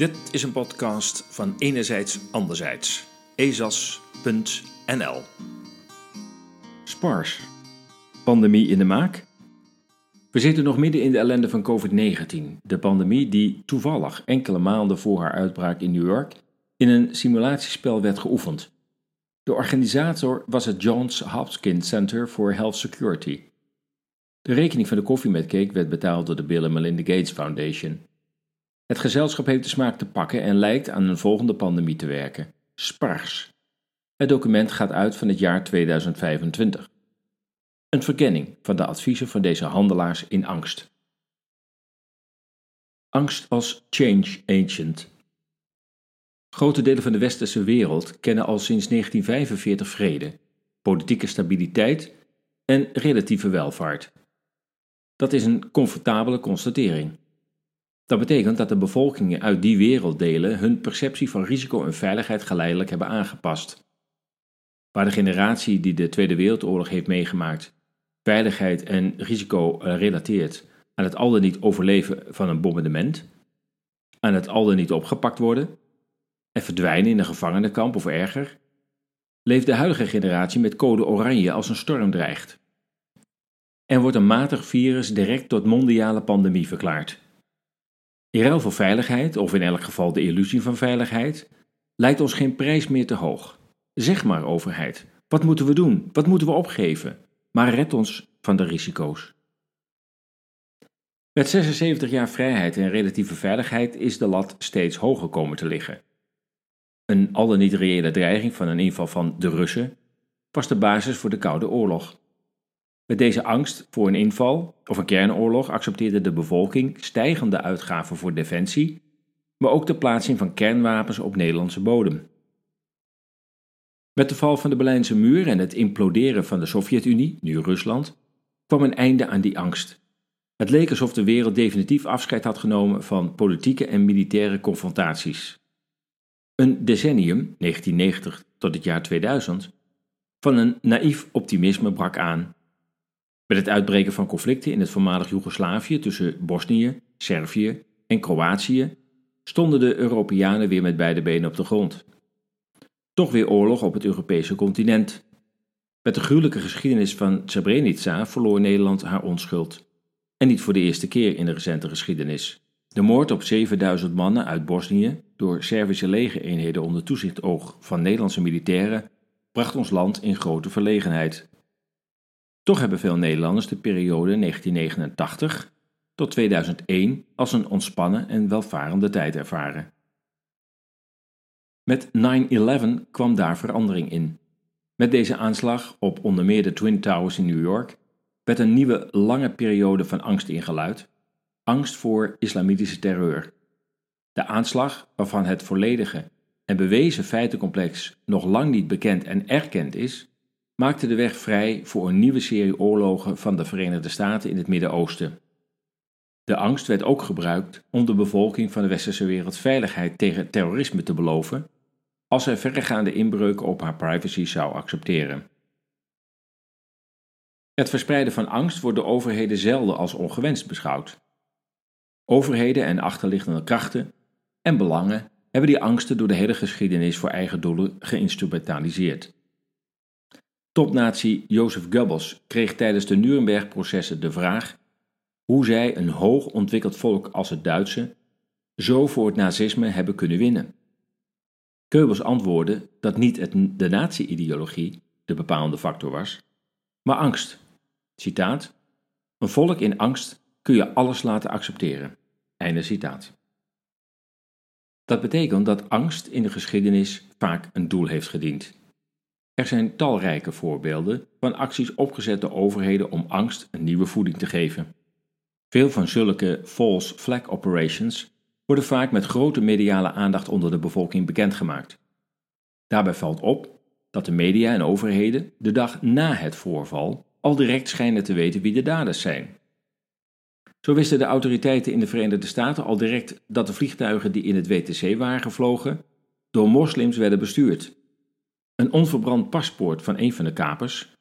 Dit is een podcast van Enerzijds Anderzijds. ezas.nl Spars. Pandemie in de maak? We zitten nog midden in de ellende van COVID-19, de pandemie die toevallig enkele maanden voor haar uitbraak in New York in een simulatiespel werd geoefend. De organisator was het Johns Hopkins Center for Health Security. De rekening van de koffie met cake werd betaald door de Bill and Melinda Gates Foundation. Het gezelschap heeft de smaak te pakken en lijkt aan een volgende pandemie te werken: SPARS. Het document gaat uit van het jaar 2025. Een verkenning van de adviezen van deze handelaars in angst. Angst als change agent. Grote delen van de westerse wereld kennen al sinds 1945 vrede, politieke stabiliteit en relatieve welvaart. Dat is een comfortabele constatering. Dat betekent dat de bevolkingen uit die werelddelen hun perceptie van risico en veiligheid geleidelijk hebben aangepast. Waar de generatie die de Tweede Wereldoorlog heeft meegemaakt veiligheid en risico relateert aan het al dan niet overleven van een bombardement, aan het al dan niet opgepakt worden en verdwijnen in een gevangenenkamp of erger, leeft de huidige generatie met code oranje als een storm dreigt. En wordt een matig virus direct tot mondiale pandemie verklaard. In ruil voor veiligheid, of in elk geval de illusie van veiligheid, lijkt ons geen prijs meer te hoog. Zeg maar, overheid, wat moeten we doen? Wat moeten we opgeven? Maar red ons van de risico's. Met 76 jaar vrijheid en relatieve veiligheid is de lat steeds hoger komen te liggen. Een al dan niet reële dreiging van een inval van de Russen was de basis voor de Koude Oorlog. Met deze angst voor een inval of een kernoorlog accepteerde de bevolking stijgende uitgaven voor defensie, maar ook de plaatsing van kernwapens op Nederlandse bodem. Met de val van de Berlijnse muur en het imploderen van de Sovjet-Unie, nu Rusland, kwam een einde aan die angst. Het leek alsof de wereld definitief afscheid had genomen van politieke en militaire confrontaties. Een decennium, 1990 tot het jaar 2000, van een naïef optimisme brak aan met het uitbreken van conflicten in het voormalig Joegoslavië tussen Bosnië, Servië en Kroatië stonden de Europeanen weer met beide benen op de grond. Toch weer oorlog op het Europese continent. Met de gruwelijke geschiedenis van Srebrenica verloor Nederland haar onschuld. En niet voor de eerste keer in de recente geschiedenis. De moord op 7000 mannen uit Bosnië door Servische legereenheden onder toezicht oog van Nederlandse militairen bracht ons land in grote verlegenheid. Toch hebben veel Nederlanders de periode 1989 tot 2001 als een ontspannen en welvarende tijd ervaren. Met 9-11 kwam daar verandering in. Met deze aanslag op onder meer de Twin Towers in New York werd een nieuwe lange periode van angst ingeluid. Angst voor islamitische terreur. De aanslag, waarvan het volledige en bewezen feitencomplex nog lang niet bekend en erkend is, maakte de weg vrij voor een nieuwe serie oorlogen van de Verenigde Staten in het Midden-Oosten. De angst werd ook gebruikt om de bevolking van de westerse wereld veiligheid tegen terrorisme te beloven, als zij verregaande inbreuken op haar privacy zou accepteren. Het verspreiden van angst wordt door overheden zelden als ongewenst beschouwd. Overheden en achterliggende krachten en belangen hebben die angsten door de hele geschiedenis voor eigen doelen geïnstrumentaliseerd. Topnazi Joseph Goebbels kreeg tijdens de Nuremberg-processen de vraag hoe zij een hoog ontwikkeld volk als het Duitse zo voor het nazisme hebben kunnen winnen. Goebbels antwoordde dat niet het, de nazi-ideologie de bepalende factor was, maar angst. Citaat: Een volk in angst kun je alles laten accepteren. Einde citaat. Dat betekent dat angst in de geschiedenis vaak een doel heeft gediend. Er zijn talrijke voorbeelden van acties opgezet door overheden om angst een nieuwe voeding te geven. Veel van zulke false flag operations worden vaak met grote mediale aandacht onder de bevolking bekendgemaakt. Daarbij valt op dat de media en overheden de dag na het voorval al direct schijnen te weten wie de daders zijn. Zo wisten de autoriteiten in de Verenigde Staten al direct dat de vliegtuigen die in het WTC waren gevlogen door moslims werden bestuurd een onverbrand paspoort van een van de kapers,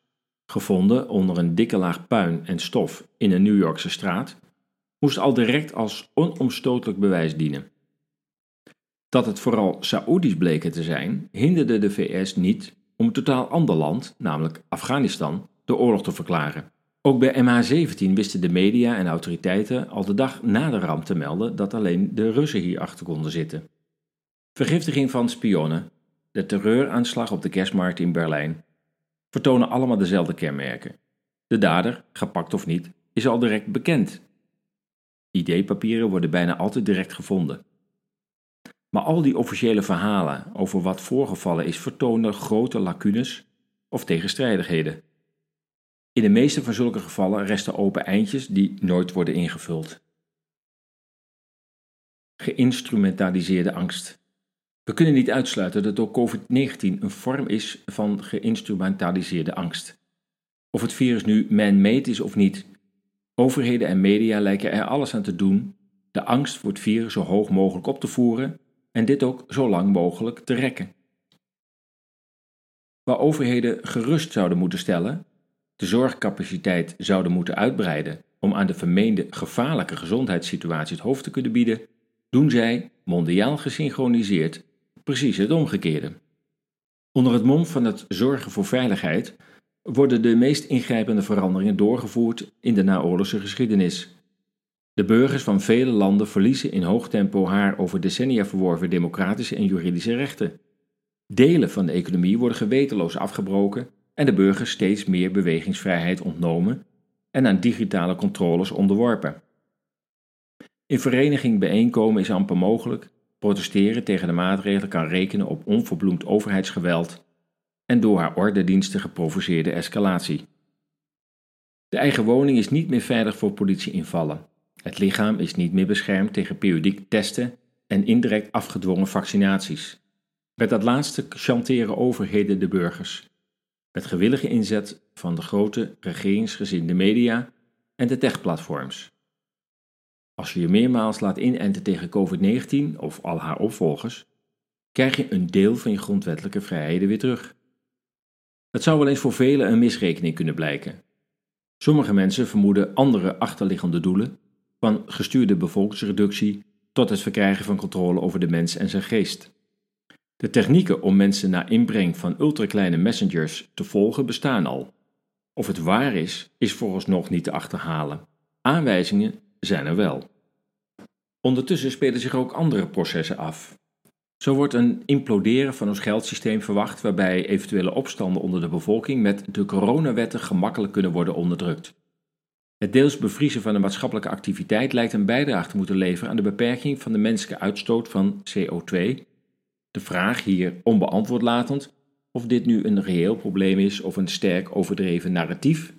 gevonden onder een dikke laag puin en stof in een New Yorkse straat, moest al direct als onomstotelijk bewijs dienen. Dat het vooral Saoedi's bleken te zijn, hinderde de VS niet om een totaal ander land, namelijk Afghanistan, de oorlog te verklaren. Ook bij MH17 wisten de media en autoriteiten al de dag na de ramp te melden dat alleen de Russen hierachter konden zitten. Vergiftiging van spionnen, de terreuraanslag op de kerstmarkt in Berlijn, vertonen allemaal dezelfde kenmerken. De dader, gepakt of niet, is al direct bekend. ID-papieren worden bijna altijd direct gevonden. Maar al die officiële verhalen over wat voorgevallen is vertonen grote lacunes of tegenstrijdigheden. In de meeste van zulke gevallen resten open eindjes die nooit worden ingevuld. Geïnstrumentaliseerde angst. We kunnen niet uitsluiten dat door COVID-19 een vorm is van geïnstrumentaliseerde angst. Of het virus nu man-made is of niet, overheden en media lijken er alles aan te doen de angst voor het virus zo hoog mogelijk op te voeren en dit ook zo lang mogelijk te rekken. Waar overheden gerust zouden moeten stellen, de zorgcapaciteit zouden moeten uitbreiden om aan de vermeende gevaarlijke gezondheidssituatie het hoofd te kunnen bieden, doen zij, mondiaal gesynchroniseerd, precies het omgekeerde. Onder het mom van het zorgen voor veiligheid worden de meest ingrijpende veranderingen doorgevoerd in de naoorlogse geschiedenis. De burgers van vele landen verliezen in hoog tempo haar over decennia verworven democratische en juridische rechten. Delen van de economie worden gewetenloos afgebroken en de burgers steeds meer bewegingsvrijheid ontnomen en aan digitale controles onderworpen. In vereniging bijeenkomen is amper mogelijk, protesteren tegen de maatregelen kan rekenen op onverbloemd overheidsgeweld en door haar ordendiensten geprovoceerde escalatie. De eigen woning is niet meer veilig voor politieinvallen. Het lichaam is niet meer beschermd tegen periodiek testen en indirect afgedwongen vaccinaties. Met dat laatste chanteren overheden de burgers. Met gewillige inzet van de grote regeringsgezinde media en de techplatforms. Als je je meermaals laat inenten tegen COVID-19 of al haar opvolgers, krijg je een deel van je grondwettelijke vrijheden weer terug. Het zou wel eens voor velen een misrekening kunnen blijken. Sommige mensen vermoeden andere achterliggende doelen, van gestuurde bevolkingsreductie tot het verkrijgen van controle over de mens en zijn geest. De technieken om mensen na inbreng van ultrakleine messengers te volgen bestaan al. Of het waar is, is vooralsnog niet te achterhalen. Aanwijzingen zijn er wel. Ondertussen spelen zich ook andere processen af. Zo wordt een imploderen van ons geldsysteem verwacht, waarbij eventuele opstanden onder de bevolking met de coronawetten gemakkelijk kunnen worden onderdrukt. Het deels bevriezen van de maatschappelijke activiteit lijkt een bijdrage te moeten leveren aan de beperking van de menselijke uitstoot van CO2. De vraag hier onbeantwoord latend of dit nu een reëel probleem is of een sterk overdreven narratief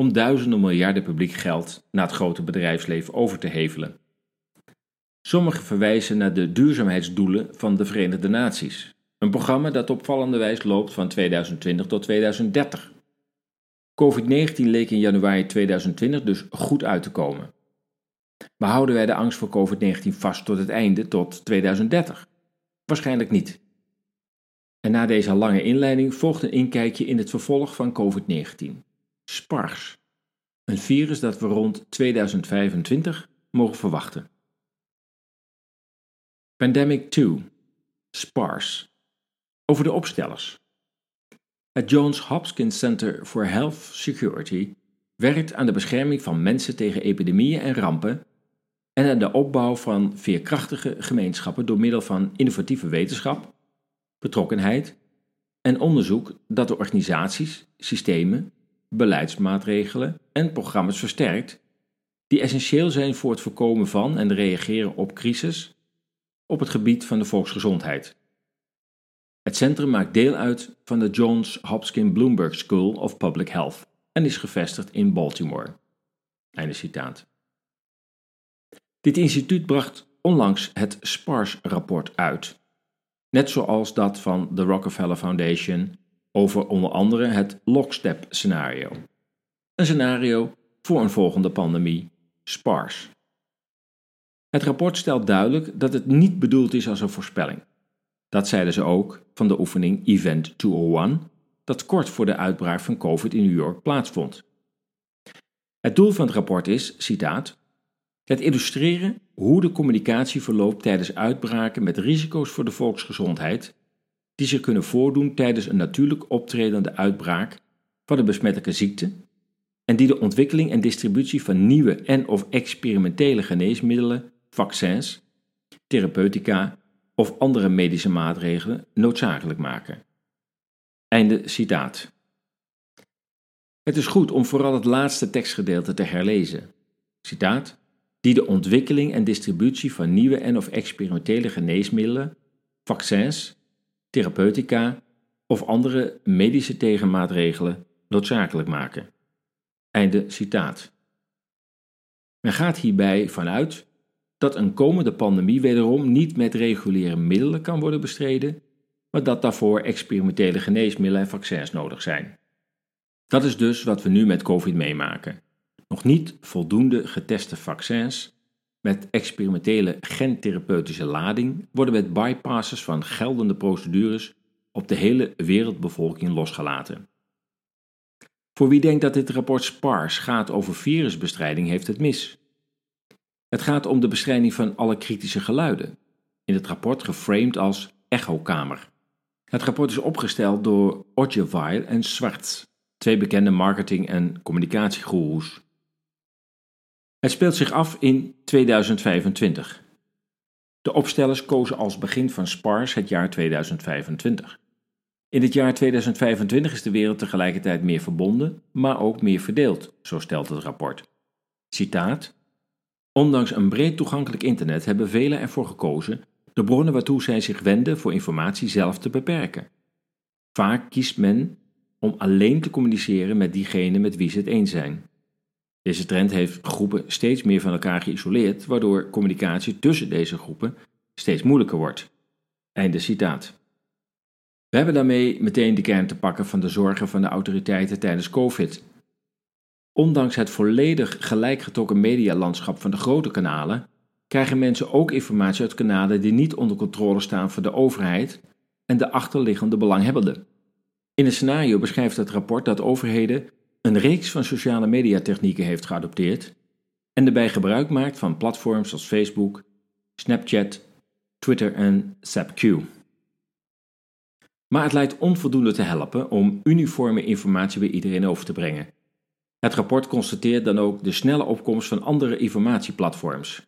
om duizenden miljarden publiek geld naar het grote bedrijfsleven over te hevelen. Sommigen verwijzen naar de duurzaamheidsdoelen van de Verenigde Naties, een programma dat opvallende wijze loopt van 2020 tot 2030. COVID-19 leek in januari 2020 dus goed uit te komen. Maar houden wij de angst voor COVID-19 vast tot het einde, tot 2030? Waarschijnlijk niet. En na deze lange inleiding volgt een inkijkje in het vervolg van COVID-19. SPARS. Een virus dat we rond 2025 mogen verwachten. Pandemic 2. SPARS. Over de opstellers. Het Johns Hopkins Center for Health Security werkt aan de bescherming van mensen tegen epidemieën en rampen en aan de opbouw van veerkrachtige gemeenschappen door middel van innovatieve wetenschap, betrokkenheid en onderzoek dat de organisaties, systemen, beleidsmaatregelen en programma's versterkt die essentieel zijn voor het voorkomen van en reageren op crisis op het gebied van de volksgezondheid. Het centrum maakt deel uit van de Johns Hopkins Bloomberg School of Public Health en is gevestigd in Baltimore. Einde citaat. Dit instituut bracht onlangs het SPARS-rapport uit, net zoals dat van de Rockefeller Foundation over onder andere het lockstep-scenario. Een scenario voor een volgende pandemie, SPARS. Het rapport stelt duidelijk dat het niet bedoeld is als een voorspelling. Dat zeiden ze ook van de oefening Event 201, dat kort voor de uitbraak van COVID in New York plaatsvond. Het doel van het rapport is, citaat, het illustreren hoe de communicatie verloopt tijdens uitbraken met risico's voor de volksgezondheid, die zich kunnen voordoen tijdens een natuurlijk optredende uitbraak van een besmettelijke ziekte en die de ontwikkeling en distributie van nieuwe en of experimentele geneesmiddelen, vaccins, therapeutica of andere medische maatregelen noodzakelijk maken. Einde citaat. Het is goed om vooral het laatste tekstgedeelte te herlezen. Citaat: die de ontwikkeling en distributie van nieuwe en of experimentele geneesmiddelen, vaccins, therapeutica of andere medische tegenmaatregelen noodzakelijk maken. Einde citaat. Men gaat hierbij vanuit dat een komende pandemie wederom niet met reguliere middelen kan worden bestreden, maar dat daarvoor experimentele geneesmiddelen en vaccins nodig zijn. Dat is dus wat we nu met COVID meemaken. Nog niet voldoende geteste vaccins met experimentele gentherapeutische lading worden met bypasses van geldende procedures op de hele wereldbevolking losgelaten. Voor wie denkt dat dit rapport SPARS gaat over virusbestrijding, heeft het mis. Het gaat om de bestrijding van alle kritische geluiden, in het rapport geframed als echokamer. Het rapport is opgesteld door Odjeweil en Swartz, twee bekende marketing- en communicatiegoeroes. Het speelt zich af in 2025. De opstellers kozen als begin van SPARS het jaar 2025. In het jaar 2025 is de wereld tegelijkertijd meer verbonden, maar ook meer verdeeld, zo stelt het rapport. Citaat: Ondanks een breed toegankelijk internet hebben velen ervoor gekozen de bronnen waartoe zij zich wenden voor informatie zelf te beperken. Vaak kiest men om alleen te communiceren met diegene met wie ze het eens zijn. Deze trend heeft groepen steeds meer van elkaar geïsoleerd, waardoor communicatie tussen deze groepen steeds moeilijker wordt. Einde citaat. We hebben daarmee meteen de kern te pakken van de zorgen van de autoriteiten tijdens COVID. Ondanks het volledig gelijkgetrokken medialandschap van de grote kanalen, krijgen mensen ook informatie uit kanalen die niet onder controle staan van de overheid en de achterliggende belanghebbenden. In een scenario beschrijft het rapport dat overheden een reeks van sociale mediatechnieken heeft geadopteerd en daarbij gebruik maakt van platforms als Facebook, Snapchat, Twitter en SapQ. Maar het lijkt onvoldoende te helpen om uniforme informatie bij iedereen over te brengen. Het rapport constateert dan ook de snelle opkomst van andere informatieplatforms.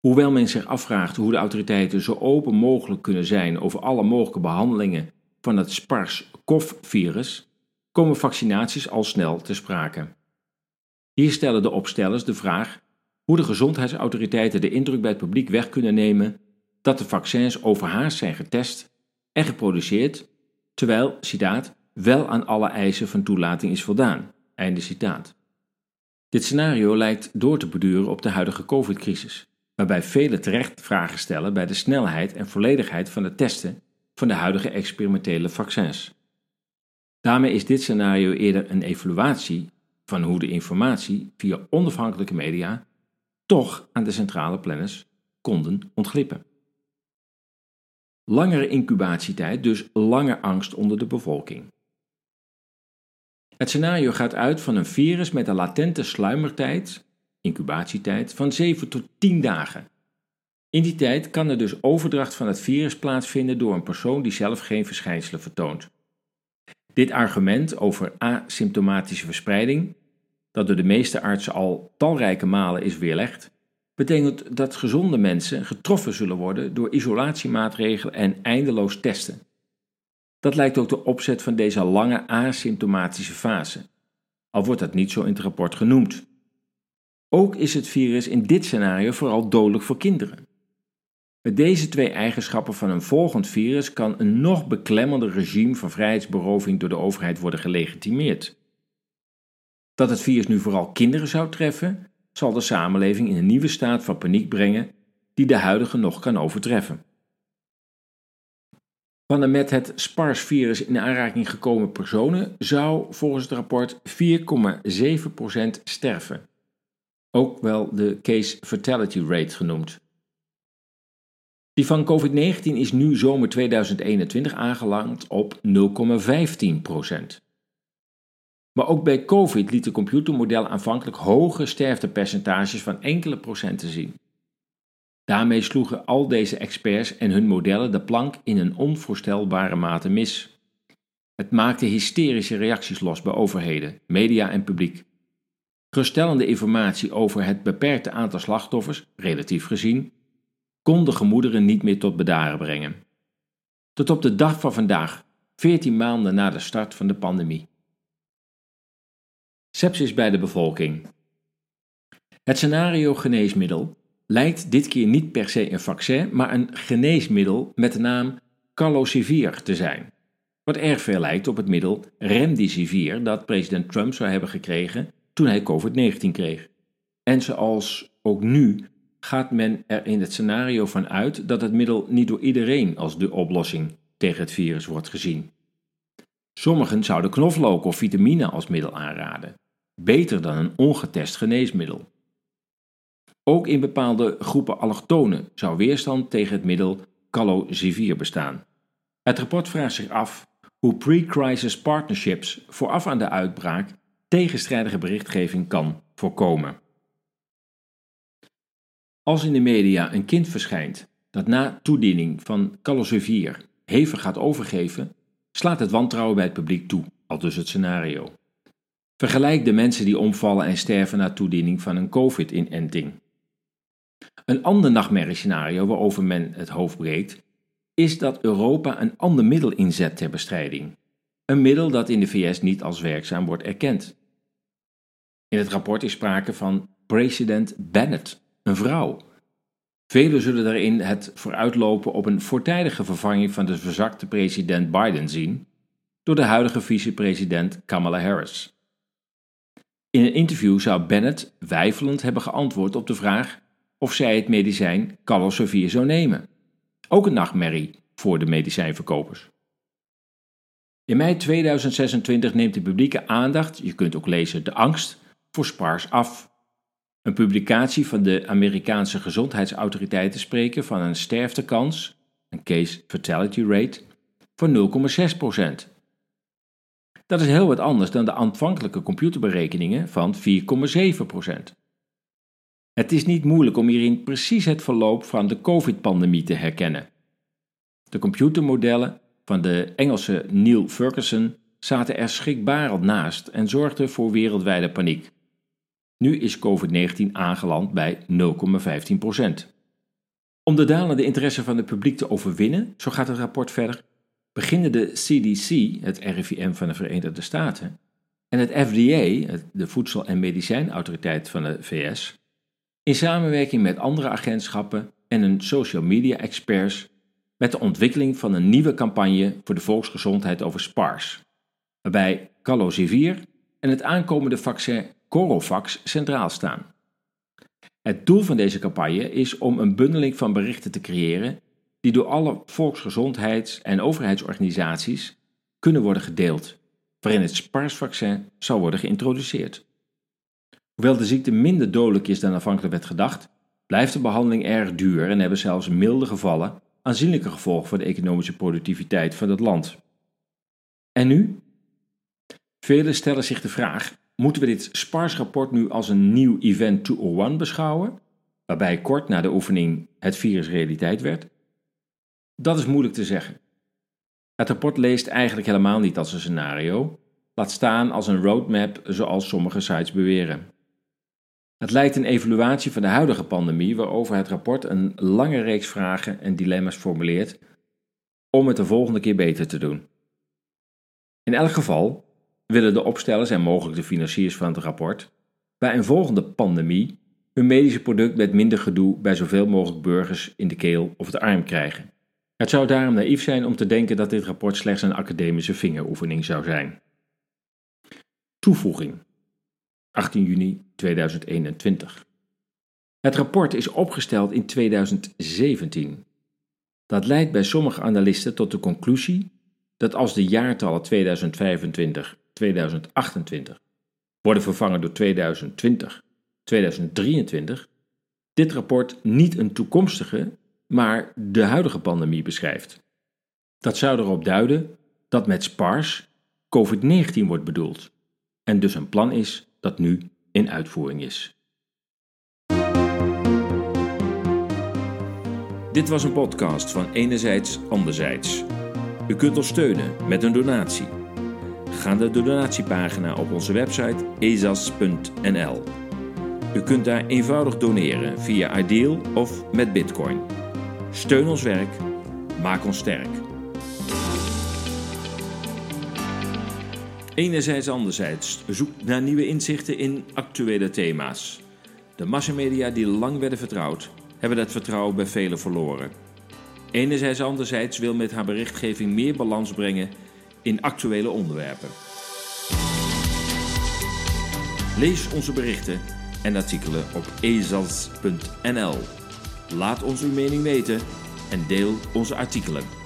Hoewel men zich afvraagt hoe de autoriteiten zo open mogelijk kunnen zijn over alle mogelijke behandelingen van het SPARS-CoV-virus, komen vaccinaties al snel te sprake. Hier stellen de opstellers de vraag hoe de gezondheidsautoriteiten de indruk bij het publiek weg kunnen nemen dat de vaccins overhaast zijn getest en geproduceerd, terwijl, citaat, wel aan alle eisen van toelating is voldaan. Einde citaat. Dit scenario lijkt door te beduren op de huidige COVID-crisis, waarbij velen terecht vragen stellen bij de snelheid en volledigheid van het testen van de huidige experimentele vaccins. Daarmee is dit scenario eerder een evaluatie van hoe de informatie via onafhankelijke media toch aan de centrale planners konden ontglippen. Langere incubatietijd, dus lange angst onder de bevolking. Het scenario gaat uit van een virus met een latente sluimertijd, incubatietijd, van 7 tot 10 dagen. In die tijd kan er dus overdracht van het virus plaatsvinden door een persoon die zelf geen verschijnselen vertoont. Dit argument over asymptomatische verspreiding, dat door de meeste artsen al talrijke malen is weerlegd, betekent dat gezonde mensen getroffen zullen worden door isolatiemaatregelen en eindeloos testen. Dat lijkt ook de opzet van deze lange asymptomatische fase, al wordt dat niet zo in het rapport genoemd. Ook is het virus in dit scenario vooral dodelijk voor kinderen. Met deze twee eigenschappen van een volgend virus kan een nog beklemmender regime van vrijheidsberoving door de overheid worden gelegitimeerd. Dat het virus nu vooral kinderen zou treffen, zal de samenleving in een nieuwe staat van paniek brengen die de huidige nog kan overtreffen. Van de met het SPARS-virus in aanraking gekomen personen zou volgens het rapport 4,7% sterven. Ook wel de case fatality rate genoemd. Die van COVID-19 is nu zomer 2021 aangelangt op 0,15%. Maar ook bij COVID liet de computermodel aanvankelijk hoge sterftepercentages van enkele procenten zien. Daarmee sloegen al deze experts en hun modellen de plank in een onvoorstelbare mate mis. Het maakte hysterische reacties los bij overheden, media en publiek. Geruststellende informatie over het beperkte aantal slachtoffers, relatief gezien, kon de gemoederen niet meer tot bedaren brengen. Tot op de dag van vandaag, 14 maanden na de start van de pandemie. Sepsis bij de bevolking. Het scenario geneesmiddel lijkt dit keer niet per se een vaccin, maar een geneesmiddel met de naam Calosivir te zijn. Wat erg veel lijkt op het middel Remdesivir dat president Trump zou hebben gekregen toen hij COVID-19 kreeg. En zoals ook nu gaat men er in het scenario van uit dat het middel niet door iedereen als de oplossing tegen het virus wordt gezien. Sommigen zouden knoflook of vitamine als middel aanraden, beter dan een ongetest geneesmiddel. Ook in bepaalde groepen allochtonen zou weerstand tegen het middel calosivir bestaan. Het rapport vraagt zich af hoe pre-crisis partnerships vooraf aan de uitbraak tegenstrijdige berichtgeving kan voorkomen. Als in de media een kind verschijnt dat na toediening van calosivir hevig gaat overgeven, slaat het wantrouwen bij het publiek toe, al dus het scenario. Vergelijk de mensen die omvallen en sterven na toediening van een COVID-inenting. Een ander nachtmerriescenario waarover men het hoofd breekt, is dat Europa een ander middel inzet ter bestrijding. Een middel dat in de VS niet als werkzaam wordt erkend. In het rapport is sprake van president Bennett, een vrouw. Velen zullen daarin het vooruitlopen op een voortijdige vervanging van de verzakte president Biden zien door de huidige vicepresident Kamala Harris. In een interview zou Bennett weifelend hebben geantwoord op de vraag of zij het medicijn Calosovir zou nemen. Ook een nachtmerrie voor de medicijnverkopers. In mei 2026 neemt de publieke aandacht, je kunt ook lezen de angst, voor SPARS af. Een publicatie van de Amerikaanse gezondheidsautoriteiten spreken van een sterftekans, een case fatality rate, van 0,6%. Dat is heel wat anders dan de aanvankelijke computerberekeningen van 4,7%. Het is niet moeilijk om hierin precies het verloop van de COVID-pandemie te herkennen. De computermodellen van de Engelse Neil Ferguson zaten er schrikbarend naast en zorgden voor wereldwijde paniek. Nu is COVID-19 aangeland bij 0,15%. Om de dalende interesse van het publiek te overwinnen, zo gaat het rapport verder, beginnen de CDC, het RIVM van de Verenigde Staten, en het FDA, de Voedsel- en Medicijnautoriteit van de VS, in samenwerking met andere agentschappen en een social media experts met de ontwikkeling van een nieuwe campagne voor de volksgezondheid over SPARS, waarbij calosivir en het aankomende vaccin Corovax centraal staan. Het doel van deze campagne is om een bundeling van berichten te creëren die door alle volksgezondheids- en overheidsorganisaties kunnen worden gedeeld, waarin het SPARS-vaccin zal worden geïntroduceerd. Hoewel de ziekte minder dodelijk is dan aanvankelijk werd gedacht, blijft de behandeling erg duur en hebben zelfs milde gevallen aanzienlijke gevolgen voor de economische productiviteit van het land. En nu? Velen stellen zich de vraag: moeten we dit SPARS-rapport nu als een nieuw Event 201 beschouwen, waarbij kort na de oefening het virus realiteit werd? Dat is moeilijk te zeggen. Het rapport leest eigenlijk helemaal niet als een scenario, laat staan als een roadmap zoals sommige sites beweren. Het lijkt een evaluatie van de huidige pandemie, waarover het rapport een lange reeks vragen en dilemma's formuleert om het de volgende keer beter te doen. In elk geval willen de opstellers en mogelijk de financiers van het rapport bij een volgende pandemie hun medische product met minder gedoe bij zoveel mogelijk burgers in de keel of de arm krijgen. Het zou daarom naïef zijn om te denken dat dit rapport slechts een academische vingeroefening zou zijn. Toevoeging 18 juni 2021. Het rapport is opgesteld in 2017. Dat leidt bij sommige analisten tot de conclusie dat als de jaartallen 2025, 2028 worden vervangen door 2020, 2023, dit rapport niet een toekomstige, maar de huidige pandemie beschrijft. Dat zou erop duiden dat met SPARS COVID-19 wordt bedoeld en dus een plan is dat nu in uitvoering is. Dit was een podcast van Enerzijds Anderzijds. U kunt ons steunen met een donatie. Ga naar de donatiepagina op onze website ezas.nl. U kunt daar eenvoudig doneren via Ideal of met Bitcoin. Steun ons werk, maak ons sterk. Enerzijds anderzijds zoekt naar nieuwe inzichten in actuele thema's. De massamedia die lang werden vertrouwd, hebben dat vertrouwen bij velen verloren. Enerzijds anderzijds wil met haar berichtgeving meer balans brengen in actuele onderwerpen. Lees onze berichten en artikelen op ezas.nl. Laat ons uw mening weten en deel onze artikelen.